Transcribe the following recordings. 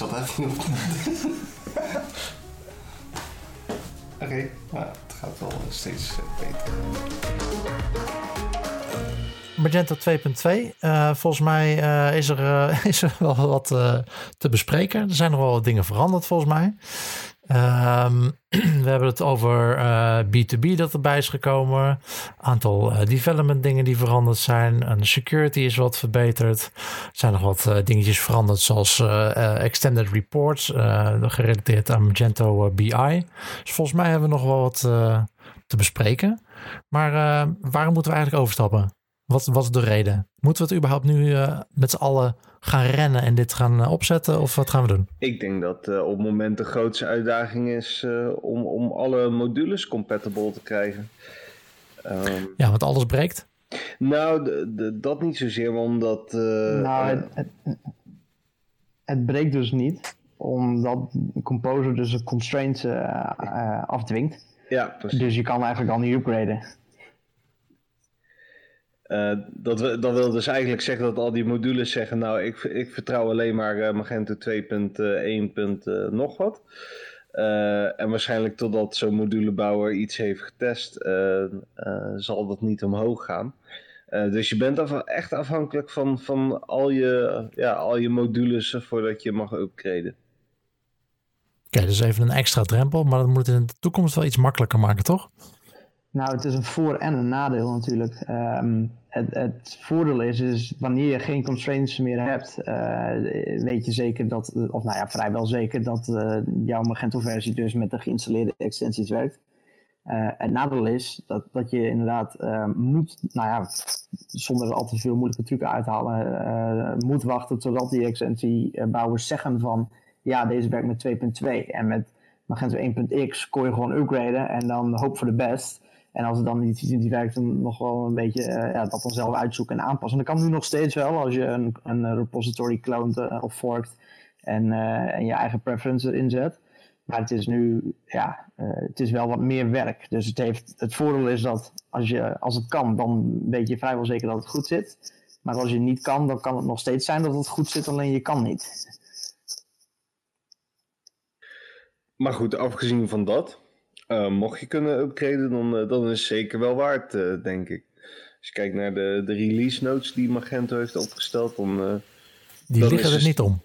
zat even op. Oké, maar het gaat wel steeds eh, beter. Magento 2.2. Eh, volgens mij eh, is, er, eh, is er wel wat eh, te bespreken. Er zijn nog wel wat dingen veranderd volgens mij. Ehm, we hebben het over eh, B2B dat erbij is gekomen. Aantal eh, development dingen die veranderd zijn. En de security is wat verbeterd. Er zijn nog wat eh, dingetjes veranderd zoals eh, eh, extended reports. eh, gerelateerd aan Magento eh, BI. Dus volgens mij hebben we nog wel wat eh, te bespreken. Maar eh, waar moeten we eigenlijk overstappen? Wat, wat is de reden? Moeten we het überhaupt nu eh, met z'n allen gaan rennen en dit gaan eh, opzetten? Of wat gaan we doen? Ik denk dat eh, op het moment de grootste uitdaging is eh, om, om alle modules compatible te krijgen. Ehm, Ja, want alles breekt. nou, dat niet zozeer, omdat... eh, nou, het, het, het breekt dus niet, omdat Composer dus de constraints afdwingt. ja, precies. Dus je kan eigenlijk al niet upgraden. Eh, dat, we, dat wil dus eigenlijk zeggen dat al die modules zeggen, nou, ik, ik vertrouw alleen maar eh, Magento 2.1. eh, nog wat. En waarschijnlijk totdat zo'n modulebouwer iets heeft getest, zal dat niet omhoog gaan. Dus je bent echt afhankelijk van, van al, je, ja, al je modules voordat je mag upgraden. Oké, dus even een extra drempel. Maar dat moet in de toekomst wel iets makkelijker maken, toch? Nou, het is een voor- en een nadeel natuurlijk. Ehm, het, het voordeel is, wanneer je geen constraints meer hebt, eh, weet je zeker dat, of nou ja, vrijwel zeker dat eh, jouw Magento-versie dus met de geïnstalleerde extensies werkt. Eh, het nadeel is dat, dat je inderdaad moet, nou ja, zonder er al te veel moeilijke trucken uit te halen, moet wachten totdat die extensiebouwers zeggen van, ja, deze werkt met 2.2 en met Magento 1.x kon je gewoon upgraden en dan hoop voor de best. En als het dan niet, niet werkt, dan nog wel een beetje eh, ja, dat dan zelf uitzoeken en aanpassen. En dat kan nu nog steeds wel als je een, een repository clont eh, of forkt en, eh, en je eigen preference erin zet. Maar het is nu, ja, het is wel wat meer werk. Dus het, heeft, het voordeel is dat als, je, als het kan, dan weet je vrijwel zeker dat het goed zit. Maar als je niet kan, dan kan het nog steeds zijn dat het goed zit, alleen je kan niet. Maar goed, afgezien van dat, eh, mocht je kunnen upgraden, dan, eh, dan is het zeker wel waard, eh, denk ik. Als je kijkt naar de, de release notes die Magento heeft opgesteld, dan... eh, Die Dan liggen er niet om.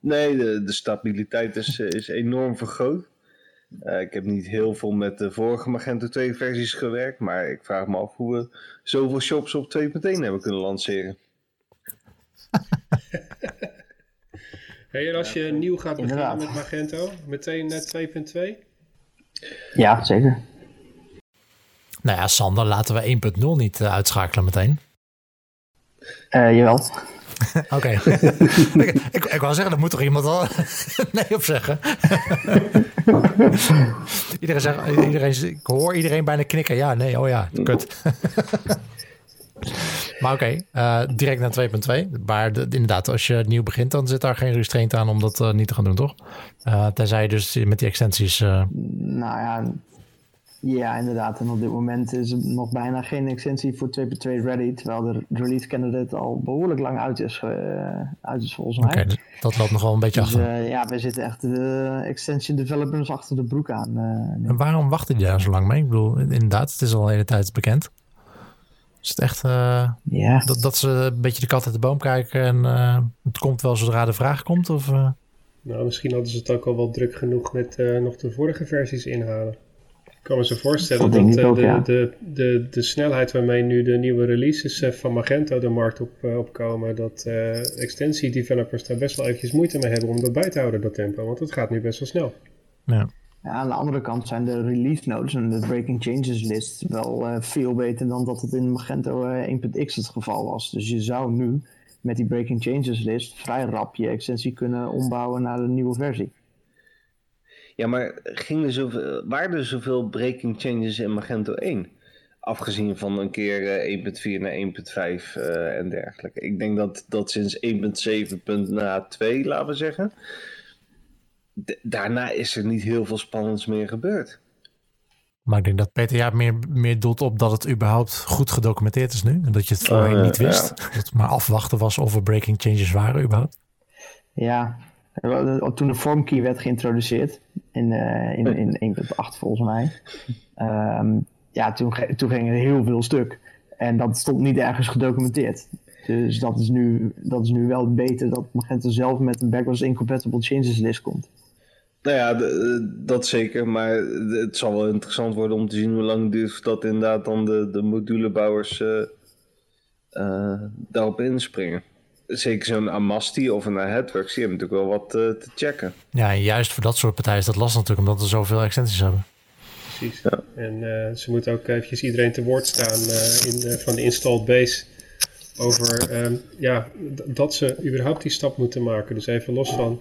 Nee, de, de stabiliteit is, is enorm vergroot. Eh, ik heb niet heel veel met de vorige Magento 2 versies gewerkt, maar ik vraag me af hoe we zoveel shops op 2.1 hebben kunnen lanceren. Hey, en als je nieuw gaat beginnen met Magento, meteen net 2.2? Ja, zeker. Nou ja, Sander, laten we 1.0 niet eh, uitschakelen meteen. Eh, jawel. Oké. ik, ik, ik wou zeggen, daar moet toch iemand al nee op zeggen. iedereen zegt, iedereen, ik hoor iedereen bijna knikken. Ja, nee, oh ja, kut. Maar oké, eh, direct naar 2.2. Maar de- inderdaad, als je nieuw begint, dan zit daar geen restraint aan om dat eh, niet te gaan doen, toch? Eh, tenzij je dus met die extensies... Nou ja, ja, inderdaad. En op dit moment is er nog bijna geen extensie voor 2.2 ready. Terwijl de release candidate al behoorlijk lang uit is, uit is volgens mij. Oké, dat loopt nog wel een beetje Dus achter. ja, we zitten echt de extension developers achter de broek aan. En waarom wachten die daar zo lang mee? Ik bedoel, inderdaad, het is al de hele tijd bekend. Is het echt eh, ja. dat, dat ze een beetje de kat uit de boom kijken en eh, het komt wel zodra de vraag komt? Of, eh? Nou, misschien hadden ze het ook al wel druk genoeg met eh, nog de vorige versies inhalen. Ik kan me zo voorstellen Dat ook, de, ja. de, de, de snelheid waarmee nu de nieuwe releases van Magento de markt op, opkomen, dat eh extensie-developers daar best wel eventjes moeite mee hebben om dat bij te houden, dat tempo. Want het gaat nu best wel snel. ja. Ja, aan de andere kant zijn de release notes en de breaking changes list wel eh, veel beter dan dat het in Magento eh, 1.x het geval was. Dus je zou nu met die breaking changes list vrij rap je extensie kunnen ombouwen naar een nieuwe versie. Ja, maar ging er zoveel, waren er zoveel breaking changes in Magento 1? Afgezien van een keer eh, 1.4 naar 1.5 eh, en dergelijke. Ik denk dat, dat sinds 1.7.2, laten we zeggen, daarna is er niet heel veel spannends meer gebeurd. Maar ik denk dat PTA meer, meer doelt op dat het überhaupt goed gedocumenteerd is nu. En dat je het voorheen Eh, niet wist. ja. Dat het maar afwachten was of er breaking changes waren überhaupt. Ja, Toen de formkey werd geïntroduceerd in, in, in 1.8 volgens mij. Ehm, ja, toen, toen ging er heel veel stuk. En dat stond niet ergens gedocumenteerd. Dus dat is nu, dat is nu wel beter dat Magento zelf met een backwards incompatible changes list komt. Nou ja, dat zeker. Maar het zal wel interessant worden om te zien hoe lang duurt dat inderdaad dan de, de modulebouwers uh, uh, daarop inspringen. Zeker zo'n Amasti of een Headworks, die hebben natuurlijk wel wat uh, te checken. Ja, en juist voor dat soort partijen is dat lastig natuurlijk, omdat we zoveel extensies hebben. Precies. Ja. En ze moeten ook eventjes iedereen te woord staan in, van de installed base over um, ja, dat ze überhaupt die stap moeten maken. Dus even los van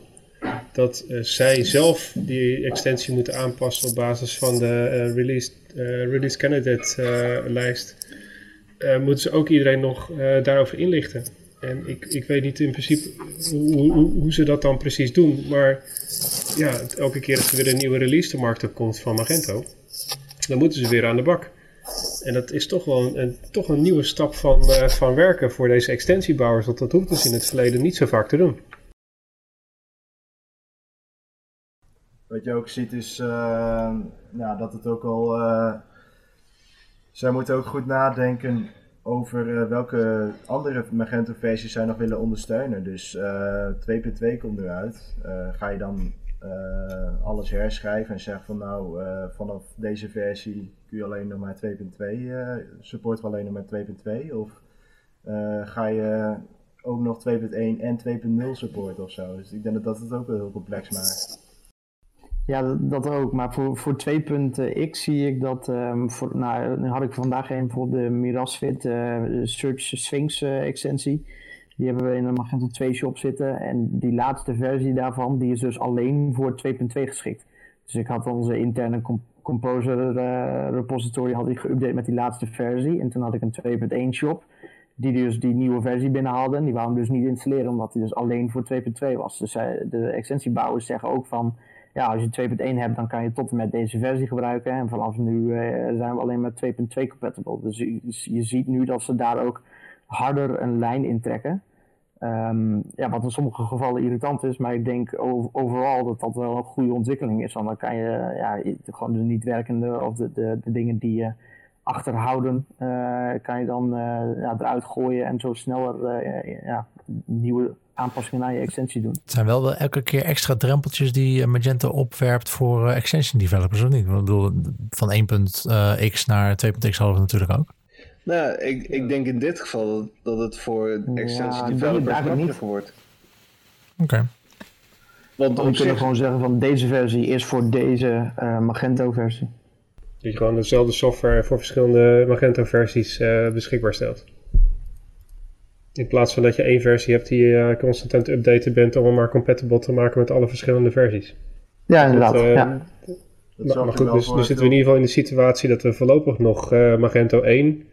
dat uh, zij zelf die extensie moeten aanpassen op basis van de uh, release, uh, release candidate lijst, moeten ze ook iedereen nog daarover inlichten. En ik, ik weet niet in principe hoe, hoe, hoe, ze dat dan precies doen, maar ja, elke keer als er weer een nieuwe release de markt op komt van Magento, dan moeten ze weer aan de bak. En dat is toch wel een, toch een nieuwe stap van, van werken voor deze extensiebouwers. Want dat hoeft dus in het verleden niet zo vaak te doen. Wat je ook ziet is nou, dat het ook al. Uh, zij moeten ook goed nadenken over welke andere Magento-versies zij nog willen ondersteunen. Dus 2.2 komt eruit. ga je dan alles herschrijven en zeggen van nou, vanaf deze versie kun je alleen nog maar 2.2, uh, support alleen nog maar 2.2? Of ga je ook nog 2.1 en 2.0 supporten of zo? Dus ik denk dat dat het ook wel heel complex maakt. Ja, dat, ook. Maar voor, voor 2.x zie ik dat, um, voor, nou, had ik vandaag een bijvoorbeeld de Mirasfit Search Sphinx uh, extensie. Die hebben we in de Magento 2 shop zitten. En die laatste versie daarvan, die is dus alleen voor 2.2 geschikt. Dus ik had onze interne Composer uh, repository had ik geüpdate met die laatste versie. En toen had ik een 2.1 shop. Die dus die nieuwe versie binnenhaalde. En die wou hem dus niet installeren, omdat die dus alleen voor 2.2 was. Dus uh, de extensiebouwers zeggen ook van. Ja, als je 2.1 hebt, dan kan je tot en met deze versie gebruiken. En vanaf nu uh, zijn we alleen met 2.2 compatible. Dus je, je ziet nu dat ze daar ook harder een lijn in trekken. Um, ja, wat in sommige gevallen irritant is, maar ik denk overal dat dat wel een goede ontwikkeling is. Want dan kan je ja, gewoon de niet werkende of de, de, dingen die je achterhouden, uh, kan je dan uh, ja, eruit gooien en zo sneller ja, nieuwe aanpassingen naar je extensie doen. Het zijn wel, wel elke keer extra drempeltjes die Magento opwerpt voor extension developers, of niet? Ik bedoel, van 1.x naar 2.x hadden we natuurlijk ook. Nou, ik, ik denk in dit geval dat, het voor extensie ja, developers makkelijker wordt. Oké. Okay. Want we kunnen gewoon zeggen van deze versie is voor deze uh, Magento-versie. Dat je gewoon dezelfde software voor verschillende Magento-versies uh, beschikbaar stelt. In plaats van dat je één versie hebt die je uh, constant aan het updaten bent om hem maar compatible te maken met alle verschillende versies. Ja, inderdaad. Dat, ja. Dat maar goed, dus nu zitten we in ieder geval in de situatie dat we voorlopig nog Magento 1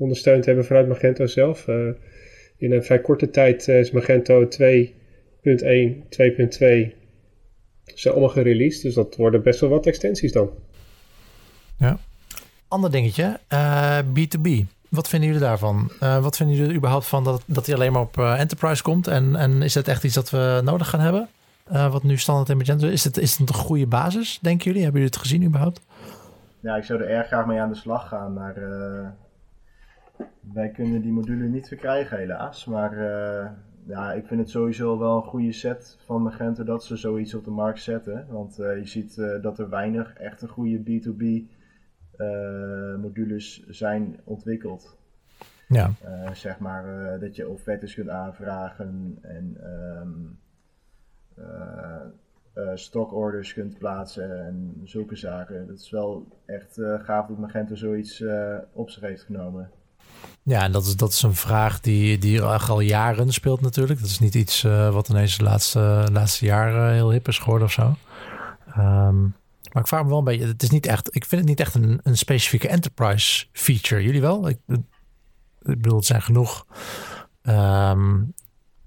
ondersteund hebben vanuit Magento zelf. Uh, in een vrij korte tijd uh, is Magento 2.1, 2.2 zijn allemaal gereleased. Dus dat worden best wel wat extensies dan. Ja. Ander dingetje, uh, B2B. Wat vinden jullie daarvan? wat vinden jullie überhaupt van dat, dat hij alleen maar op Enterprise komt? En, en is dat echt iets dat we nodig gaan hebben? wat nu standaard in Magento is. Het, is het een goede basis, denken jullie? Hebben jullie het gezien überhaupt? Ja, ik zou er erg graag mee aan de slag gaan. Maar wij kunnen die module niet verkrijgen helaas, maar ja, ik vind het sowieso wel een goede set van Magento dat ze zoiets op de markt zetten. Want je ziet dat er weinig echte goede B2B modules zijn ontwikkeld. Ja. zeg maar dat je offertes kunt aanvragen en um, stockorders kunt plaatsen en zulke zaken. Dat is wel echt gaaf dat Magento zoiets op zich heeft genomen. Ja, en dat is, dat is een vraag die, die al jaren speelt natuurlijk. Dat is niet iets wat ineens de laatste, laatste jaren heel hip is geworden of zo. Um, maar ik vraag me wel een beetje, het is niet echt, ik vind het niet echt een, een specifieke enterprise feature. Jullie wel? Ik, ik bedoel, het zijn genoeg um,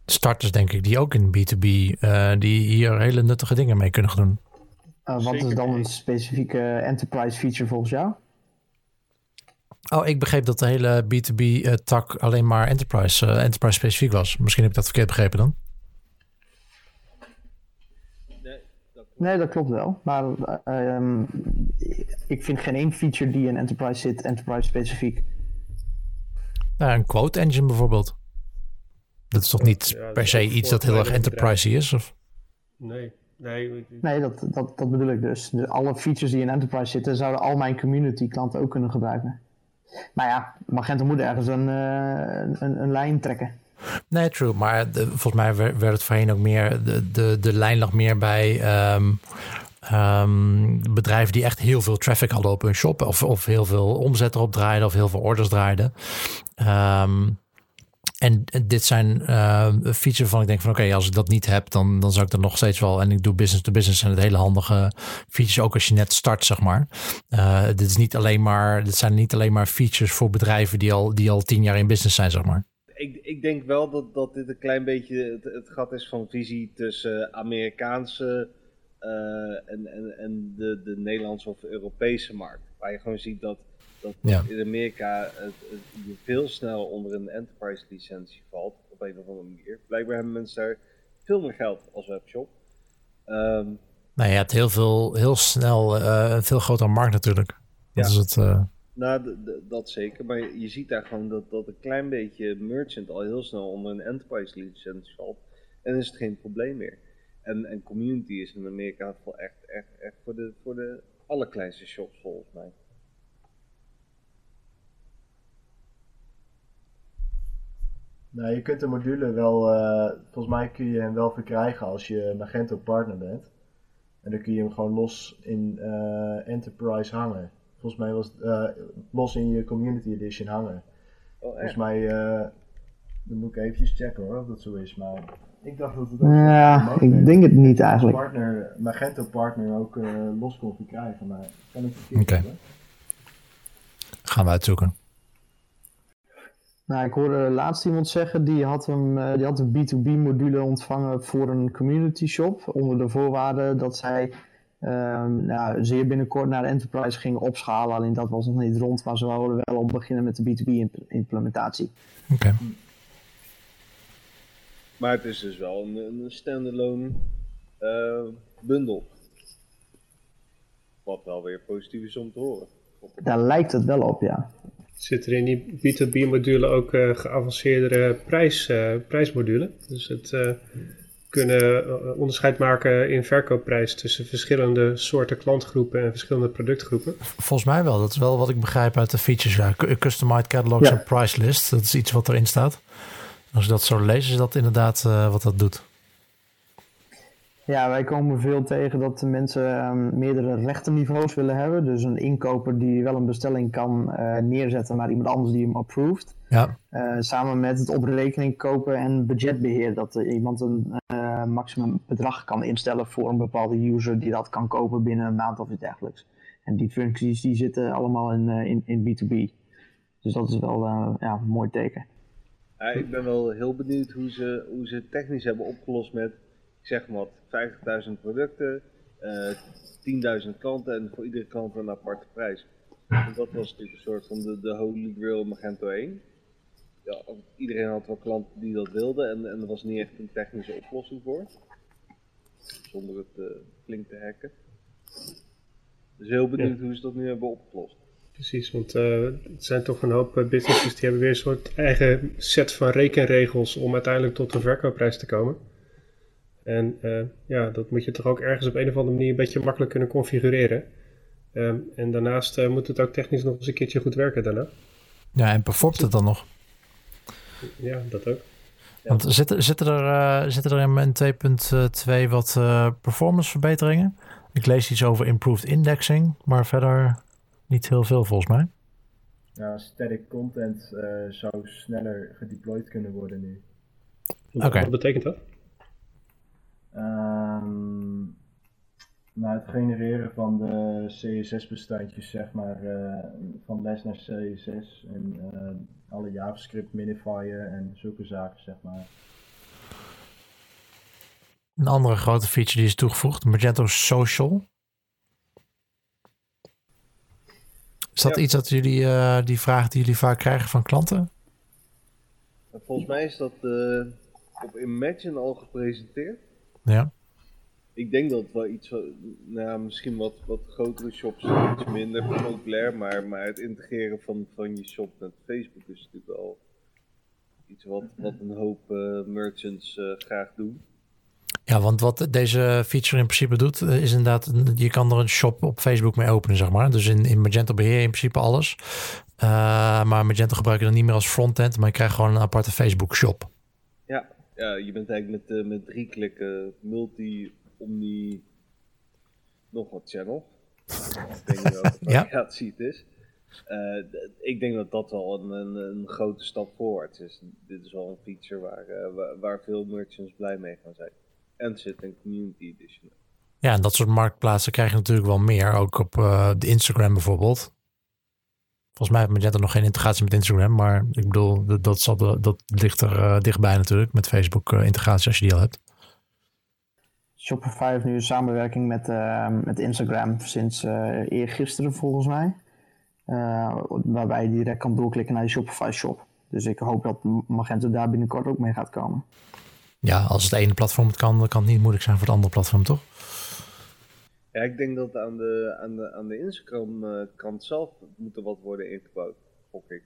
starters, denk ik, die ook in B2B, uh, eh, die hier hele nuttige dingen mee kunnen doen. Uh, wat is dan een specifieke enterprise feature volgens jou? Oh, ik begreep dat de hele B2B-tak eh, alleen maar enterprise, uh, enterprise specifiek was. Misschien heb ik dat verkeerd begrepen dan. Nee, dat klopt. Nee, dat klopt wel. Maar eh, ehm, ik vind geen één feature die in Enterprise zit, Enterprise specifiek. Nou, een quote engine bijvoorbeeld. Dat is toch niet Ja, per se iets dat heel erg enterprise is? Of? Nee, nee. Nee, dat, dat, dat bedoel ik dus. dus. Alle features die in Enterprise zitten, zouden al mijn community klanten ook kunnen gebruiken. Maar ja, Magento moet ergens een, eh, een, een lijn trekken. Nee, true. Maar volgens mij werd het voorheen ook meer... De, de, de lijn lag meer bij ehm, ehm, bedrijven die echt heel veel traffic hadden op hun shop. Of, of heel veel omzet erop draaiden. Of heel veel orders draaiden. Ehm, en dit zijn eh, features van ik denk van oké, als ik dat niet heb, dan, dan zou ik er nog steeds wel. En ik doe business to business en het hele handige features, ook als je net start, zeg maar. Eh, dit, is niet alleen maar, dit zijn niet alleen maar features voor bedrijven die al, die al tien jaar in business zijn, zeg maar. Ik, ik denk wel dat, dat dit een klein beetje het, het gat is van visie tussen Amerikaanse eh, en, en, en de, de Nederlandse of Europese markt. Waar je gewoon ziet dat, dat Ja. in Amerika het, het, je veel snel onder een enterprise licentie valt. Op een of andere manier. Blijkbaar hebben mensen daar veel meer geld als webshop. Ehm, Nou, je hebt heel veel, heel snel eh, een veel grotere markt natuurlijk. Dat Ja. is het. eh, Nou, dat zeker. Maar je ziet daar gewoon dat, dat een klein beetje merchant al heel snel onder een enterprise licentie valt. En is het geen probleem meer. En, en community is in Amerika wel echt, echt, echt voor de, voor de allerkleinste shops volgens mij. Nou, je kunt de module wel, eh, volgens mij kun je hem wel verkrijgen als je Magento partner bent. En dan kun je hem gewoon los in eh, Enterprise hangen. Volgens mij was het eh, los in je Community Edition hangen. Oh, Volgens mij, eh dan moet ik eventjes checken hoor, of dat zo is. Maar ik dacht dat het ook Ja, ik denk het niet eigenlijk. partner, Magento partner ook eh, los kon verkrijgen. Maar kan ik verkeerd Oké. gaan we uitzoeken. Nou, ik hoorde laatst iemand zeggen, die had, hem, eh, die had een B2B module ontvangen voor een community shop. Onder de voorwaarde dat zij ehm, nou, zeer binnenkort naar de enterprise gingen opschalen. Alleen dat was nog niet rond, maar ze wilden wel al beginnen met de B2B imp- implementatie. Oké. Maar het is dus wel een, een standalone eh bundel. Wat wel weer positief is om te horen. Daar lijkt het wel op, ja. Zit er in die B2B-module ook eh, geavanceerdere prijs, eh, prijsmodule? Dus het eh, kunnen eh, onderscheid maken in verkoopprijs tussen verschillende soorten klantgroepen en verschillende productgroepen. Volgens mij wel. Dat is wel wat ik begrijp uit de features. Ja. Cu- Customized catalogs Ja. en price list. Dat is iets wat erin staat. Als je dat zo leest, is dat inderdaad eh, wat dat doet. Ja, wij komen veel tegen dat de mensen ehm, meerdere rechtenniveaus willen hebben. Dus een inkoper die wel een bestelling kan eh, neerzetten, maar iemand anders die hem approved. Ja, Eh, samen met het op rekening kopen en budgetbeheer. Dat iemand een eh, maximum bedrag kan instellen voor een bepaalde user die dat kan kopen binnen een maand of iets dergelijks. En die functies die zitten allemaal in, eh, in, in B2B. Dus dat is wel ja, een mooi teken. Ja, ik ben wel heel benieuwd hoe ze, hoe ze het technisch hebben opgelost met, ik zeg maar wat, 50.000 producten, eh 10.000 klanten en voor iedere klant een aparte prijs. Want dat was natuurlijk een soort van de, de holy grail Magento 1. Ja, iedereen had wel klanten die dat wilden en, en er was niet echt een technische oplossing voor. Zonder het eh, flink te hacken. Dus heel benieuwd hoe ze dat nu hebben opgelost. Precies, want eh, het zijn toch een hoop eh, businesses die hebben weer een soort eigen set van rekenregels om uiteindelijk tot een verkoopprijs te komen. En eh, ja, dat moet je toch ook ergens op een of andere manier een beetje makkelijk kunnen configureren. Ehm, en daarnaast eh, moet het ook technisch nog eens een keertje goed werken daarna. ja en performt het dan nog? Ja, dat ook. Want zitten, zitten, er, eh, zitten er in 2.2 wat eh, performance verbeteringen? Ik lees iets over improved indexing, maar verder niet heel veel volgens mij. Ja, static content eh, zou sneller gedeployed kunnen worden nu. Oké. wat betekent dat? Ehm nou, het genereren van de CSS-bestandjes, zeg maar, eh, van les naar CSS en eh, alle JavaScript minifier en zulke zaken, zeg maar. Een andere grote feature die is toegevoegd, Magento Social. Is dat Ja. iets dat jullie, eh, die vraag die jullie vaak krijgen van klanten? En volgens mij is dat eh, op Imagine al gepresenteerd. Ja. Ik denk dat wel iets, nou, misschien wat, wat grotere shops iets minder populair, maar, maar het integreren van, van je shop met Facebook is natuurlijk wel iets wat, wat een hoop merchants graag doen. Ja, want wat deze feature in principe doet, eh, is inderdaad, je kan er een shop op Facebook mee openen, zeg maar. Dus in, in Magento beheer je in principe alles. Uh, maar Magento gebruik je dan niet meer als frontend, maar je krijgt gewoon een aparte Facebook shop. Ja, ja je bent eigenlijk met, uh, met drie klikken multi, omni, nog wat channel. ik welke variatie het is. Uh, ik denk dat dat wel een, een, een, grote stap voorwaarts is. Dit is wel een feature waar, waar, waar veel merchants blij mee gaan zijn en zit een community edition. Ja, en dat soort marktplaatsen krijg je natuurlijk wel meer. Ook op de Instagram bijvoorbeeld. Volgens mij heeft Magento nog geen integratie met Instagram. Maar ik bedoel, dat, dat, zal dat ligt er uh, dichtbij natuurlijk. Met Facebook uh, integratie als je die al hebt. Shopify heeft nu een samenwerking met, met Instagram sinds eergisteren volgens mij. waarbij je direct kan doorklikken naar je Shopify shop. Dus ik hoop dat Magento daar binnenkort ook mee gaat komen. Ja, als het ene platform het kan, dan kan het niet moeilijk zijn voor het andere platform, toch? Ja, ik denk dat aan de, aan de, aan de Instagram-kant eh, zelf moet er wat worden ingebouwd, gok ik.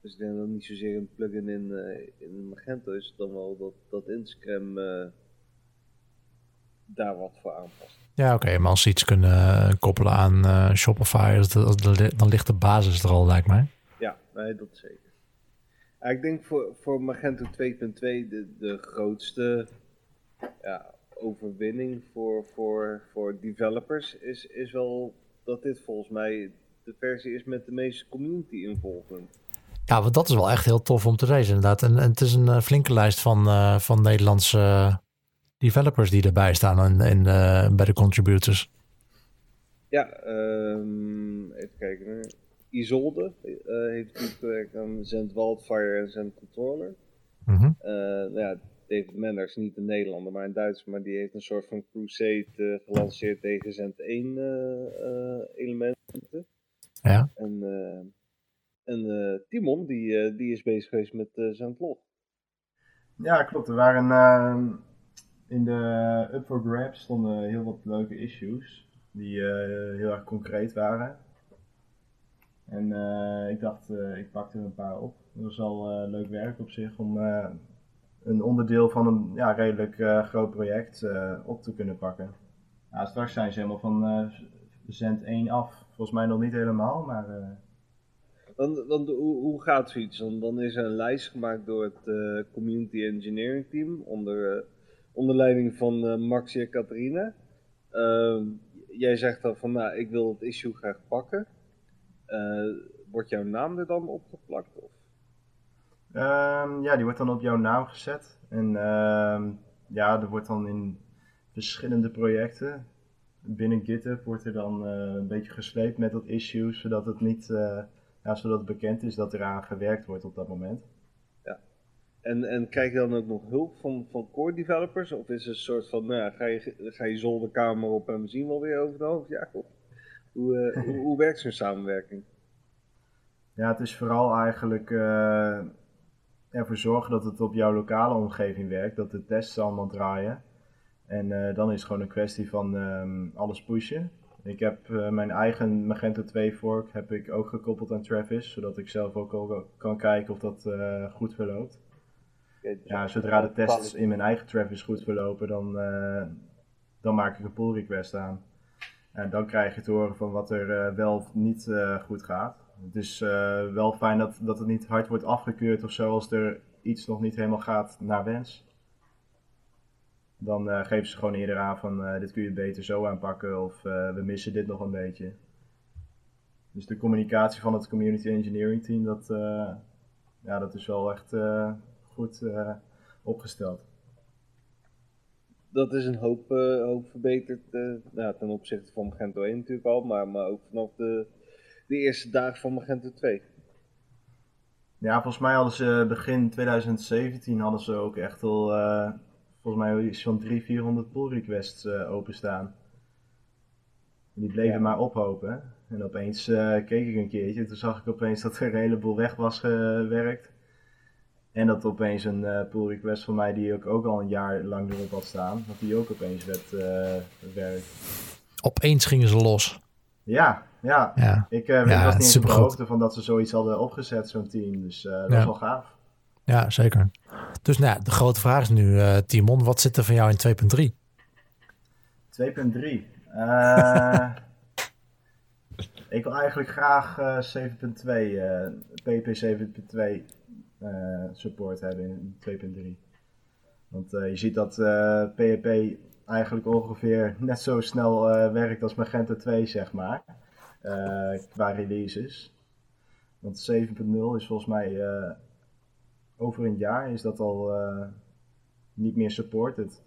Dus ik denk dat niet zozeer een plugin in, uh, in Magento is, dan wel dat, dat Instagram uh, daar wat voor aanpast. Ja, oké, maar als ze iets kunnen koppelen aan Shopify, dan ligt de basis er al, lijkt mij. Ja, nee, dat zeker ik denk voor, voor Magento 2.2 de, de grootste ja, overwinning voor, voor, voor developers is, is wel dat dit volgens mij de versie is met de meeste community involvement. Ja, want dat is wel echt heel tof om te lezen inderdaad. En, en het is een uh, flinke lijst van, uh, van Nederlandse developers die erbij staan in, in uh, bij de contributors. Ja, um, even kijken. Isolde heeft natuurlijk gewerkt aan Zend Wildfire en Zend Controller. Mm -hmm. ja, David Menner is niet een Nederlander, maar een Duitser, maar die heeft een soort van crusade uh, gelanceerd tegen Zend 1 elementen. Ja. En, en Timon, die, die is bezig geweest met Zend Log. Ja, klopt. Er waren in de Up for Grabs stonden heel wat leuke issues die heel erg concreet waren. En uh, ik dacht, uh, ik pakte er een paar op. Dat was al uh, leuk werk op zich om een onderdeel van een ja, redelijk groot project op te kunnen pakken. Nou, straks zijn ze helemaal van zend 1 af. Volgens mij nog niet helemaal, maar... Dan, dan, hoe, hoe gaat zoiets? Dan, dan is er een lijst gemaakt door het Community Engineering Team onder, onder leiding van Maxi en Catharina. Ehm, jij zegt dan van, nou, ik wil het issue graag pakken. Uh, wordt jouw naam er dan opgeplakt? Of? Um, ja, die wordt dan op jouw naam gezet. En uh, ja, er wordt dan in verschillende projecten binnen GitHub wordt er dan uh, een beetje gesleept met dat issue, zodat het niet, uh, ja, zodat het bekend is dat eraan gewerkt wordt op dat moment. Ja. En, en krijg je dan ook nog hulp van, van core developers? Of is het een soort van, nou ja, ga je, ga je zolderkamer op en we zien wel weer over het hoofd? Ja, hoe, uh, hoe, hoe, werkt zo'n samenwerking? Ja, het is vooral eigenlijk ervoor zorgen dat het op jouw lokale omgeving werkt, dat de tests allemaal draaien. En uh, dan is het gewoon een kwestie van um, alles pushen. Ik heb mijn eigen Magento 2 fork heb ik ook gekoppeld aan Travis, zodat ik zelf ook al kan kijken of dat goed verloopt. Dus ja, zodra de tests in mijn eigen Travis goed verlopen, dan, dan maak ik een pull request aan. En dan krijg je te horen van wat er wel of niet goed gaat. Het is uh, wel fijn dat, dat het niet hard wordt afgekeurd of zo als er iets nog niet helemaal gaat naar wens. Dan geven ze gewoon eerder aan van dit kun je beter zo aanpakken of we missen dit nog een beetje. Dus de communicatie van het community engineering team, dat, ja, dat is wel echt goed opgesteld dat is een hoop, hoop verbeterd nou, ten opzichte van Magento 1 natuurlijk al, maar, maar ook vanaf de, de eerste dagen van Magento 2. Ja, volgens mij hadden ze begin 2017 hadden ze ook echt al, uh, volgens mij iets van 300, 400 pull requests openstaan. Die bleven ja. maar ophopen. En opeens keek ik een keertje, toen zag ik opeens dat er een heleboel weg was gewerkt. En dat opeens een eh, pull request van mij, die ik ook al een jaar lang erop had staan, dat die ook opeens werd uh, werkt. Opeens gingen ze los. Ja, ja. Ja, Ik, uh, Ja, was niet eens op de hoogte van dat ze zoiets hadden opgezet, zo'n team. Dus eh, dat Ja. is wel gaaf. ja zeker. Dus nou, ja, de grote vraag is nu, eh, Timon, wat zit er van jou in 2.3? 2.3. Eh, ik wil eigenlijk graag eh 7.2, eh, PP 7.2 eh, support hebben in 2.3. Want je ziet dat PHP eigenlijk ongeveer net zo snel werkt als Magento 2, zeg maar. Eh, qua releases. Want 7.0 is volgens mij eh, over een jaar is dat al eh, niet meer supported.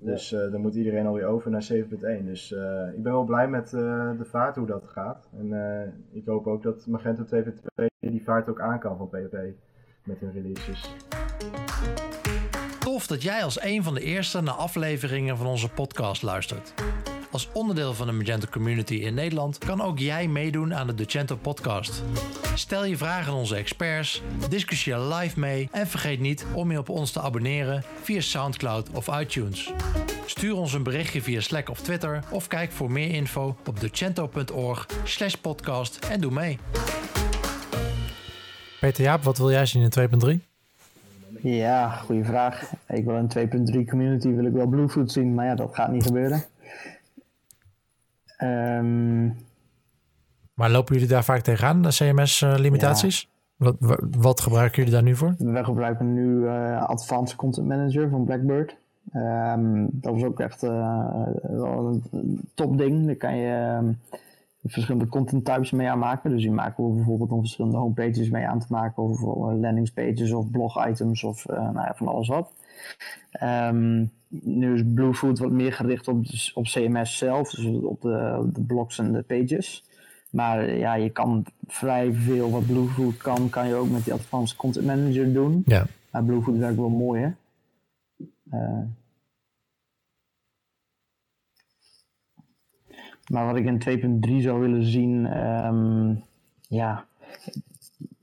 Dus eh, dan moet iedereen alweer over naar 7.1. Dus eh, ik ben wel blij met eh, de vaart hoe dat gaat. En eh, ik hoop ook dat Magento 2.2 die vaart ook aan kan van PHP met hun releases. Tof dat jij als een van de eerste naar afleveringen van onze podcast luistert. Als onderdeel van de Magento community in Nederland kan ook jij meedoen aan de Docento podcast. Stel je vragen aan onze experts, discussieer live mee en vergeet niet om je op ons te abonneren via SoundCloud of iTunes. Stuur ons een berichtje via Slack of Twitter of kijk voor meer info op docento.org slash podcast en doe mee. Peter Jaap, wat wil jij zien in 2.3? Ja, goede vraag. Ik wil in 2.3 community wil ik wel Bluefoot zien, maar ja, dat gaat niet gebeuren. Ehm, Maar lopen jullie daar vaak tegenaan, de CMS-limitaties? Wat, wa- wat gebruiken jullie daar nu voor? we gebruiken nu eh, Advanced Content Manager van Blackbird. Ehm, dat is ook echt eh, een top ding. Daar kan je ehm, verschillende content types mee aanmaken. Dus die maken we bijvoorbeeld om verschillende homepages mee aan te maken. Of eh, landingspages of blog items of eh, nou ja, van alles wat. Ehm, nu is Bluefoot wat meer gericht op, op CMS zelf, dus op de, de blogs en de pages. Maar ja, je kan vrij veel wat Bluefoot kan, kan je ook met die Advanced Content Manager doen. Ja. Maar Bluefoot werkt wel mooi, hè? Eh. maar wat ik in 2.3 zou willen zien, ehm, ja,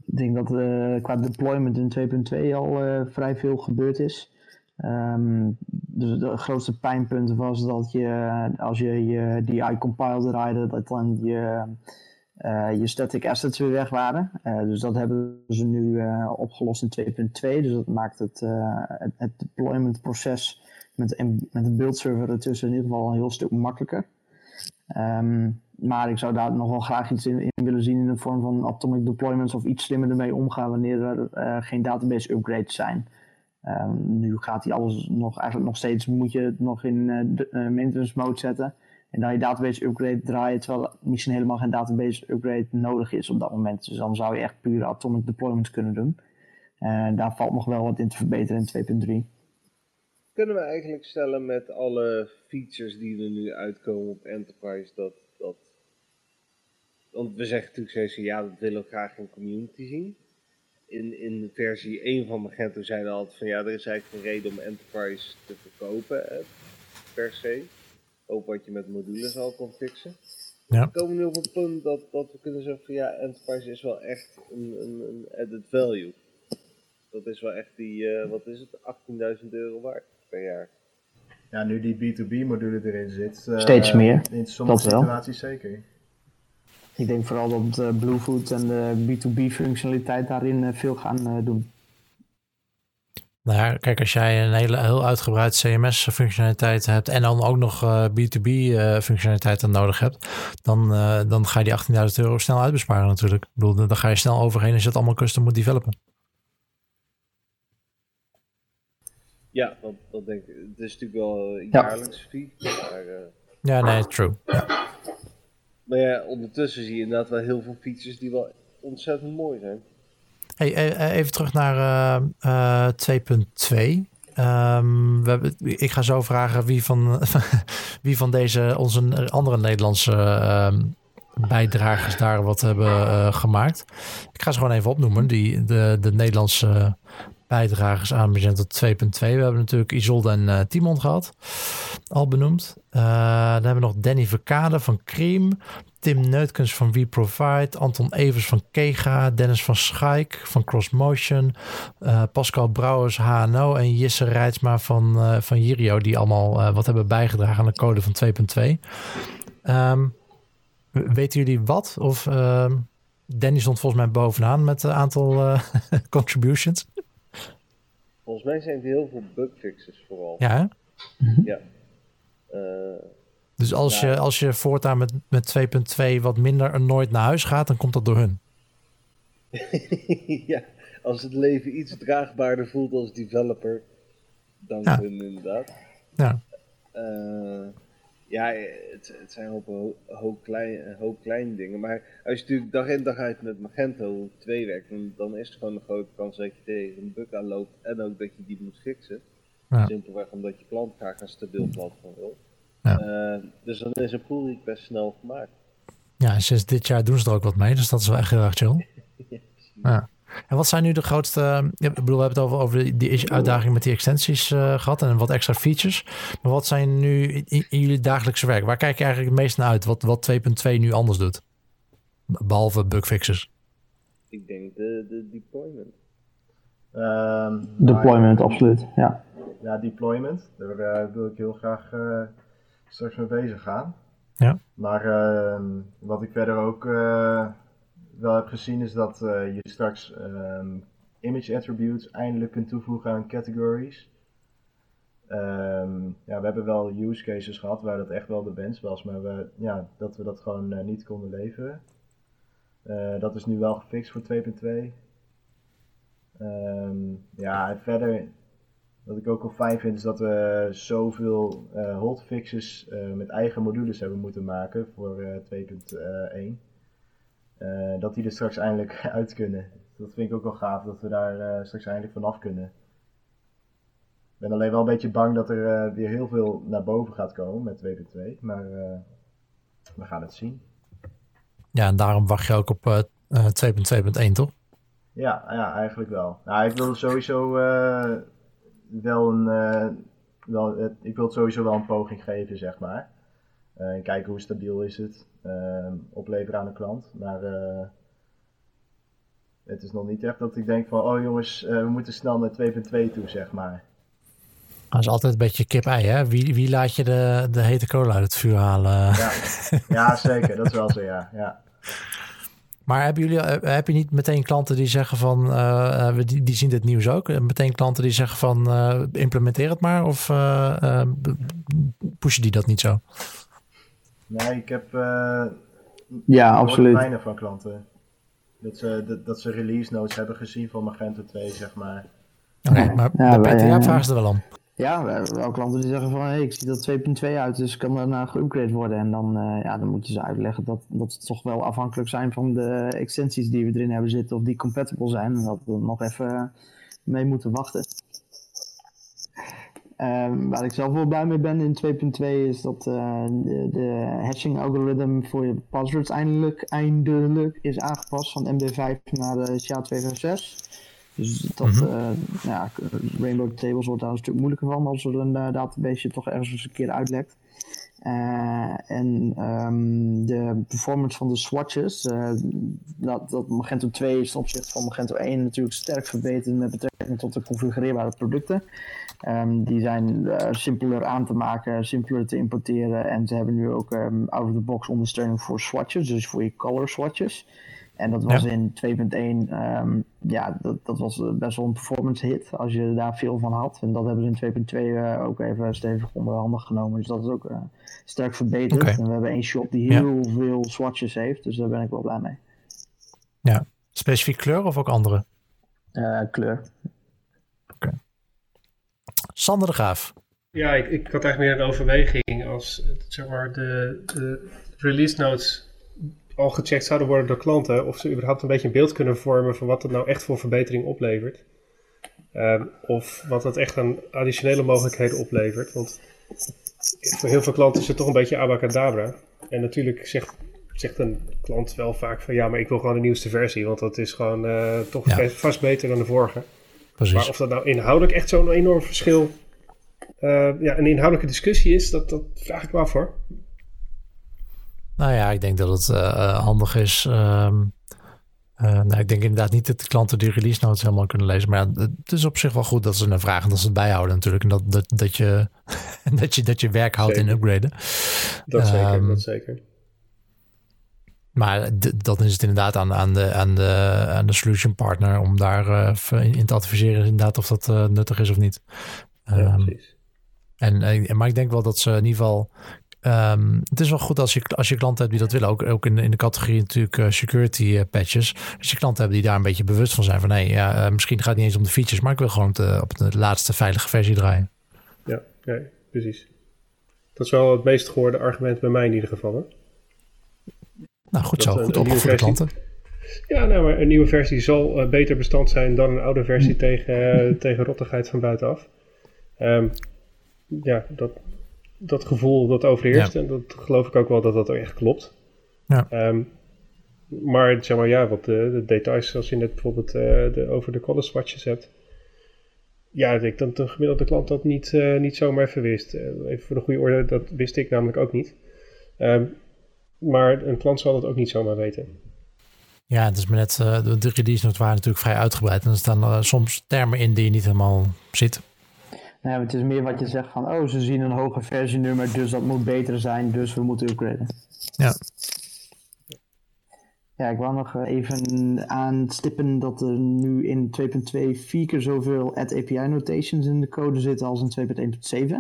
ik denk dat eh, qua deployment in 2.2 al eh, vrij veel gebeurd is. Ehm, dus de grootste pijnpunt was dat je, als je je DI compile draaide, dat dan je, eh, je static assets weer weg waren. Eh, dus dat hebben ze nu eh, opgelost in 2.2. Dus dat maakt het, het, het deployment proces met, met een build server ertussen in ieder geval een heel stuk makkelijker. Ehm, maar ik zou daar nog wel graag iets in, in willen zien in de vorm van atomic deployments of iets slimmer ermee omgaan wanneer er geen database upgrades zijn. Ehm, nu gaat hij alles nog, eigenlijk nog steeds, moet je het nog in eh, eh, maintenance mode zetten. En dan je database upgrade draaien, terwijl er misschien helemaal geen database upgrade nodig is op dat moment. Dus dan zou je echt pure atomic deployments kunnen doen. En daar valt nog wel wat in te verbeteren in 2.3. Kunnen we eigenlijk stellen met alle features die er nu uitkomen op Enterprise dat. dat want we zeggen natuurlijk steeds, ja, dat willen we graag in community zien. In, in versie 1 van Magento zeiden we altijd van ja, er is eigenlijk geen reden om Enterprise te verkopen hè, per se. Ook wat je met modules al kon fixen. Ja. We komen nu op een punt dat, dat we kunnen zeggen van ja, Enterprise is wel echt een, een, een added value. Dat is wel echt die, eh, wat is het, 18.000 euro waard per jaar. Ja, nu die B2B module erin zit. eh, Steeds meer, In sommige dat wel. situaties zeker. Ik denk vooral dat eh, Bluefoot en de B2B functionaliteit daarin eh, veel gaan eh, doen. Nou ja, kijk, als jij een hele, heel uitgebreid CMS-functionaliteit hebt en dan ook nog eh, B2B-functionaliteit dan nodig hebt, dan, eh, dan ga je die 18.000 euro snel uitbesparen natuurlijk. Ik bedoel, dan ga je snel overheen als je het allemaal custom moet developen. Ja, dat, dat denk ik. Het is natuurlijk wel een Ja. jaarlijks fee. Maar, eh, Ja, nee, true. Ja. Maar ja, ondertussen zie je inderdaad wel heel veel features die wel ontzettend mooi zijn. Hey, eh, eh, even terug naar eh, eh, 2.2. Ehm, we hebben, ik ga zo vragen wie van, wie van deze onze andere Nederlandse ehm, bijdragers daar wat hebben eh, gemaakt. Ik ga ze gewoon even opnoemen, die, de, de Nederlandse bijdragers aan Magento 2.2. We hebben natuurlijk Isolde en Timon gehad. Al benoemd. Eh, dan hebben we nog Danny Verkade van Cream. Tim Neutkens van We Provide. Anton Evers van Kega. Dennis van Schaik van CrossMotion. Uh, Pascal Brouwers HNO. En Jisse Rijtsma van, uh, van Jirio. Die allemaal wat hebben bijgedragen aan de code van 2.2. Um, weten jullie wat? Of ehm, Danny stond volgens mij bovenaan met een aantal contributions. Volgens mij zijn het heel veel bugfixes vooral. Ja, hè? Ja. Dus als, je, als je voortaan met, met 2.2 wat minder nooit naar huis gaat, dan komt dat door hun. ja, als het leven iets draagbaarder voelt als developer, dan ja. hun inderdaad. Ja. Uh, ja, het, het zijn een hoop, hoop, klein, hoop kleine dingen. Maar als je natuurlijk dag in dag uit met Magento 2 werkt, dan, dan is er gewoon een grote kans dat je tegen een bug aanloopt en ook dat je die moet fixen. Ja. Simpelweg omdat je klant graag een stabiel platform wil. Ja. Uh, dus dan is een pull request snel gemaakt. Ja, en sinds dit jaar doen ze er ook wat mee, dus dat is wel echt heel erg chill. ja. En wat zijn nu de grootste... Ik bedoel, we hebben het over, over die uitdaging met die extensies uh, gehad en wat extra features. Maar wat zijn nu in, in, jullie dagelijkse werk? Waar kijk je eigenlijk het meest naar uit? Wat, wat 2.2 nu anders doet? Behalve bugfixes. Ik denk de, de deployment. Um, deployment, absoluut. Ja, ja deployment. Daar uh, wil ik heel graag uh, straks mee bezig gaan. Ja. Maar uh, wat ik verder ook uh, wel heb gezien is dat je straks um, image attributes eindelijk kunt toevoegen aan categories. Um, ja, we hebben wel use cases gehad waar dat echt wel de wens was, maar we, ja, dat we dat gewoon uh, niet konden leveren. Uh, dat is nu wel gefixt voor 2.2. Um, ja, en verder, wat ik ook wel fijn vind, is dat we zoveel uh, hotfixes met eigen modules hebben moeten maken voor 2.1. Uh, dat die er straks eindelijk uit kunnen. Dat vind ik ook wel gaaf, dat we daar straks eindelijk vanaf kunnen. Ik ben alleen wel een beetje bang dat er weer heel veel naar boven gaat komen met 2.2, maar we gaan het zien. Ja, en daarom wacht je ook op 2.2.1, toch? Ja, ja, eigenlijk wel. Nou, ik wil sowieso wel een. wel, ik wil het sowieso wel een poging geven, zeg maar. en kijken hoe stabiel is het. Uh, opleveren aan de klant. Maar uh, het is nog niet echt dat ik denk van, oh jongens, we moeten snel naar 2.2 toe, zeg maar. Dat is altijd een beetje kip-ei, hè? Wie, wie laat je de, de hete kolen uit het vuur halen? Ja, ja zeker. Dat is wel zo, ja. ja. Maar hebben jullie, heb je niet meteen klanten die zeggen van, uh, die, die zien dit nieuws ook? Meteen klanten die zeggen van, uh, implementeer het maar? Of uh, pushen die dat niet zo? Nee, ik heb uh, ja, absoluut. weinig van klanten. Dat ze, dat, dat, ze release notes hebben gezien van Magento 2, zeg maar. Oké, okay, maar ja, bij PTA vragen ze er wel om. Ja, wel klanten die zeggen van, ik zie dat 2.2 uit, dus kan daarna geüpgrade worden. En dan, uh, ja, dan moet je ze uitleggen dat, dat ze toch wel afhankelijk zijn van de extensies die we erin hebben zitten, of die compatible zijn. En dat we nog even mee moeten wachten. Um, waar ik zelf wel blij mee ben in 2.2 is dat uh, de, hashing algoritme voor je passwords eindelijk, eindelijk is aangepast van MD5 naar de SHA-256. Dus dat, mm -hmm. uh, ja, Rainbow Tables wordt daar een stuk moeilijker van als er een uh, database toch ergens eens een keer uitlekt. Uh, en um, de performance van de swatches, uh, dat, dat Magento 2 is ten opzichte van Magento 1 natuurlijk sterk verbeterd met betrekking tot de configureerbare producten. Um, die zijn uh, simpeler aan te maken, simpeler te importeren en ze hebben nu ook um, out-of-the-box ondersteuning voor swatches, dus voor je color swatches. En dat was ja. in 2.1, um, ja, dat, dat was best wel een performance hit als je daar veel van had. En dat hebben ze in 2.2 uh, ook even stevig onder de handen genomen. Dus dat is ook uh, sterk verbeterd. Okay. En we hebben één shop die heel ja. veel swatches heeft, dus daar ben ik wel blij mee. Ja, specifiek kleur of ook andere? Uh, kleur. Oké. Okay. Sander de Graaf. Ja, ik, ik had eigenlijk meer een overweging als zeg maar de, de release notes al gecheckt zouden worden door klanten, of ze überhaupt een beetje een beeld kunnen vormen van wat het nou echt voor verbetering oplevert. Um, of wat het echt aan additionele mogelijkheden oplevert. Want voor heel veel klanten is het toch een beetje abacadabra. En natuurlijk zegt, zegt een klant wel vaak van ja, maar ik wil gewoon de nieuwste versie, want dat is gewoon uh, toch ja. vast beter dan de vorige. Precies. Maar of dat nou inhoudelijk echt zo'n enorm verschil ja, een inhoudelijke discussie is, dat, dat vraag ik me af hoor. Nou ja, ik denk dat het handig is. Ehm, nou, ik denk inderdaad niet dat de klanten die release notes helemaal kunnen lezen. Maar ja, het is op zich wel goed dat ze een vraag en dat ze het bijhouden natuurlijk. En dat, dat, dat, je, dat, je, dat je werk houdt in upgraden. Dat zeker, um, dat zeker. Maar dan is het inderdaad aan, aan, de, aan, de, aan de solution partner om daar uh, in te adviseren inderdaad of dat uh, nuttig is of niet. Ja, precies. En, en, maar ik denk wel dat ze in ieder geval. Um, het is wel goed als je, als je klanten hebt die dat willen. Ook, ook in, in de categorie natuurlijk uh, security patches. Als je klanten hebt die daar een beetje bewust van zijn. Van nee, ja, misschien gaat het niet eens om de features. Maar ik wil gewoon te, op de laatste veilige versie draaien. Ja, ja, precies. Dat is wel het meest gehoorde argument bij mij in ieder geval. Hè? Nou, goed zo. Goed opgevoede klanten. Ja, nou, maar een nieuwe versie zal beter bestand zijn dan een oude versie hm. tegen, tegen rottigheid van buitenaf. Um, ja, dat, dat gevoel dat overheerst. Ja. En dat geloof ik ook wel dat dat echt klopt. Ja. Um, maar zeg maar, ja, wat de, de details, zoals je net bijvoorbeeld uh, de, over de color swatches hebt. Ja, ik denk dat de gemiddelde klant dat niet, niet zomaar even wist. even voor de goede orde, dat wist ik namelijk ook niet. Um, maar een klant zal dat ook niet zomaar weten. Ja, het is maar net, de release notes waren natuurlijk vrij uitgebreid. En er staan soms termen in die je niet helemaal ziet. Nee, het is meer wat je zegt van, oh, ze zien een hoger versienummer, dus dat moet beter zijn, dus we moeten upgraden. Ja. Ja, ik wou nog eh, even aanstippen dat er nu in 2.2 vier keer zoveel add API notations in de code zitten als in 2.1.7.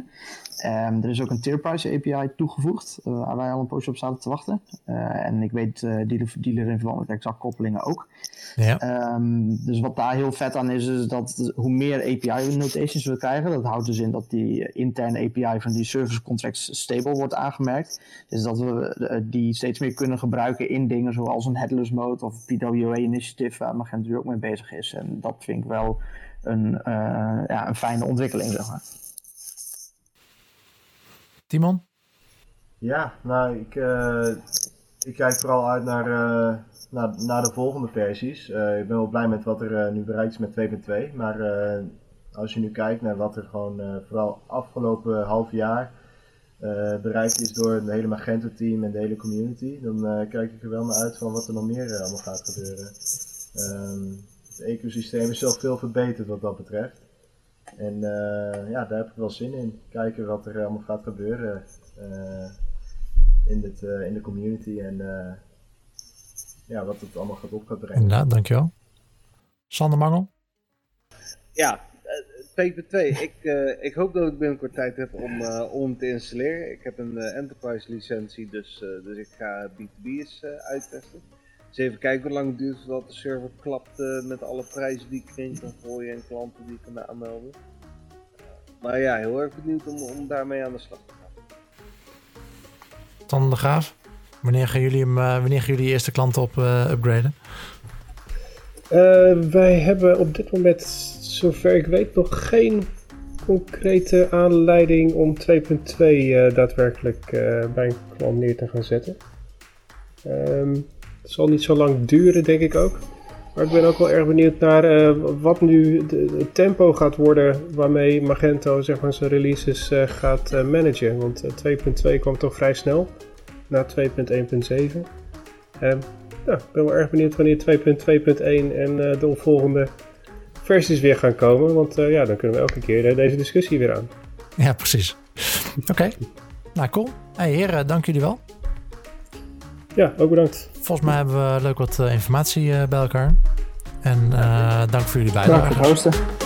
Um, er is ook een Tierprice API toegevoegd, uh, waar wij al een poosje op zaten te wachten. Uh, en ik weet uh, dealer voor dealer in verband met exact koppelingen ook. Ja. Um, dus wat daar heel vet aan is, is dat hoe meer API notations we krijgen, dat houdt dus in dat die interne API van die service contracts stable wordt aangemerkt. Dus dat we die steeds meer kunnen gebruiken in dingen zoals een headless mode of PWA initiative, waar Magento ook mee bezig is. En dat vind ik wel een, ja, een fijne ontwikkeling, zeg maar. Timon? Ja, nou, ik, uh, ik kijk vooral uit naar, uh, naar, naar de volgende versies. Uh, ik ben wel blij met wat er nu bereikt is met 2.2. Maar als je nu kijkt naar wat er gewoon vooral afgelopen half jaar bereikt is door het hele Magento-team en de hele community, dan kijk ik er wel naar uit van wat er nog meer allemaal gaat gebeuren. Um, het ecosysteem is zelf veel verbeterd wat dat betreft. En uh, ja, daar heb ik wel zin in. Kijken wat er allemaal gaat gebeuren uh, in, dit, uh, in de community en ja, wat het allemaal gaat op gaat brengen. Dankjewel. Sander Mangel? Ja, 2.2. ik, ik hoop dat ik binnenkort tijd heb om, om te installeren. Ik heb een enterprise licentie, dus, dus ik ga B2B eens uittesten. Dus even kijken hoe lang het duurt voordat de server klapt uh, met alle prijzen die ik erin kan gooien en klanten die ik kan aanmelden. maar ja, heel erg benieuwd om, om daarmee aan de slag te gaan. Tan de Graaf, wanneer gaan jullie, hem, uh, wanneer gaan jullie eerste klanten op uh, upgraden? wij hebben op dit moment, zover ik weet, nog geen concrete aanleiding om 2.2 daadwerkelijk bij een neer te gaan zetten. Um, het zal niet zo lang duren, denk ik ook. Maar ik ben ook wel erg benieuwd naar uh, wat nu het tempo gaat worden waarmee Magento zeg maar, zijn releases gaat managen. Want 2.2 kwam toch vrij snel, na 2.1.7. En ja, ik ben wel erg benieuwd wanneer 2.2.1 en de opvolgende versies weer gaan komen. Want ja, dan kunnen we elke keer deze discussie weer aan. Ja, precies. Oké, okay. nou cool. Hey heren, dank jullie wel. Ja, ook bedankt. Volgens mij hebben we leuk wat informatie bij elkaar. En uh, dank voor jullie bijdrage. Dank voor het hosten.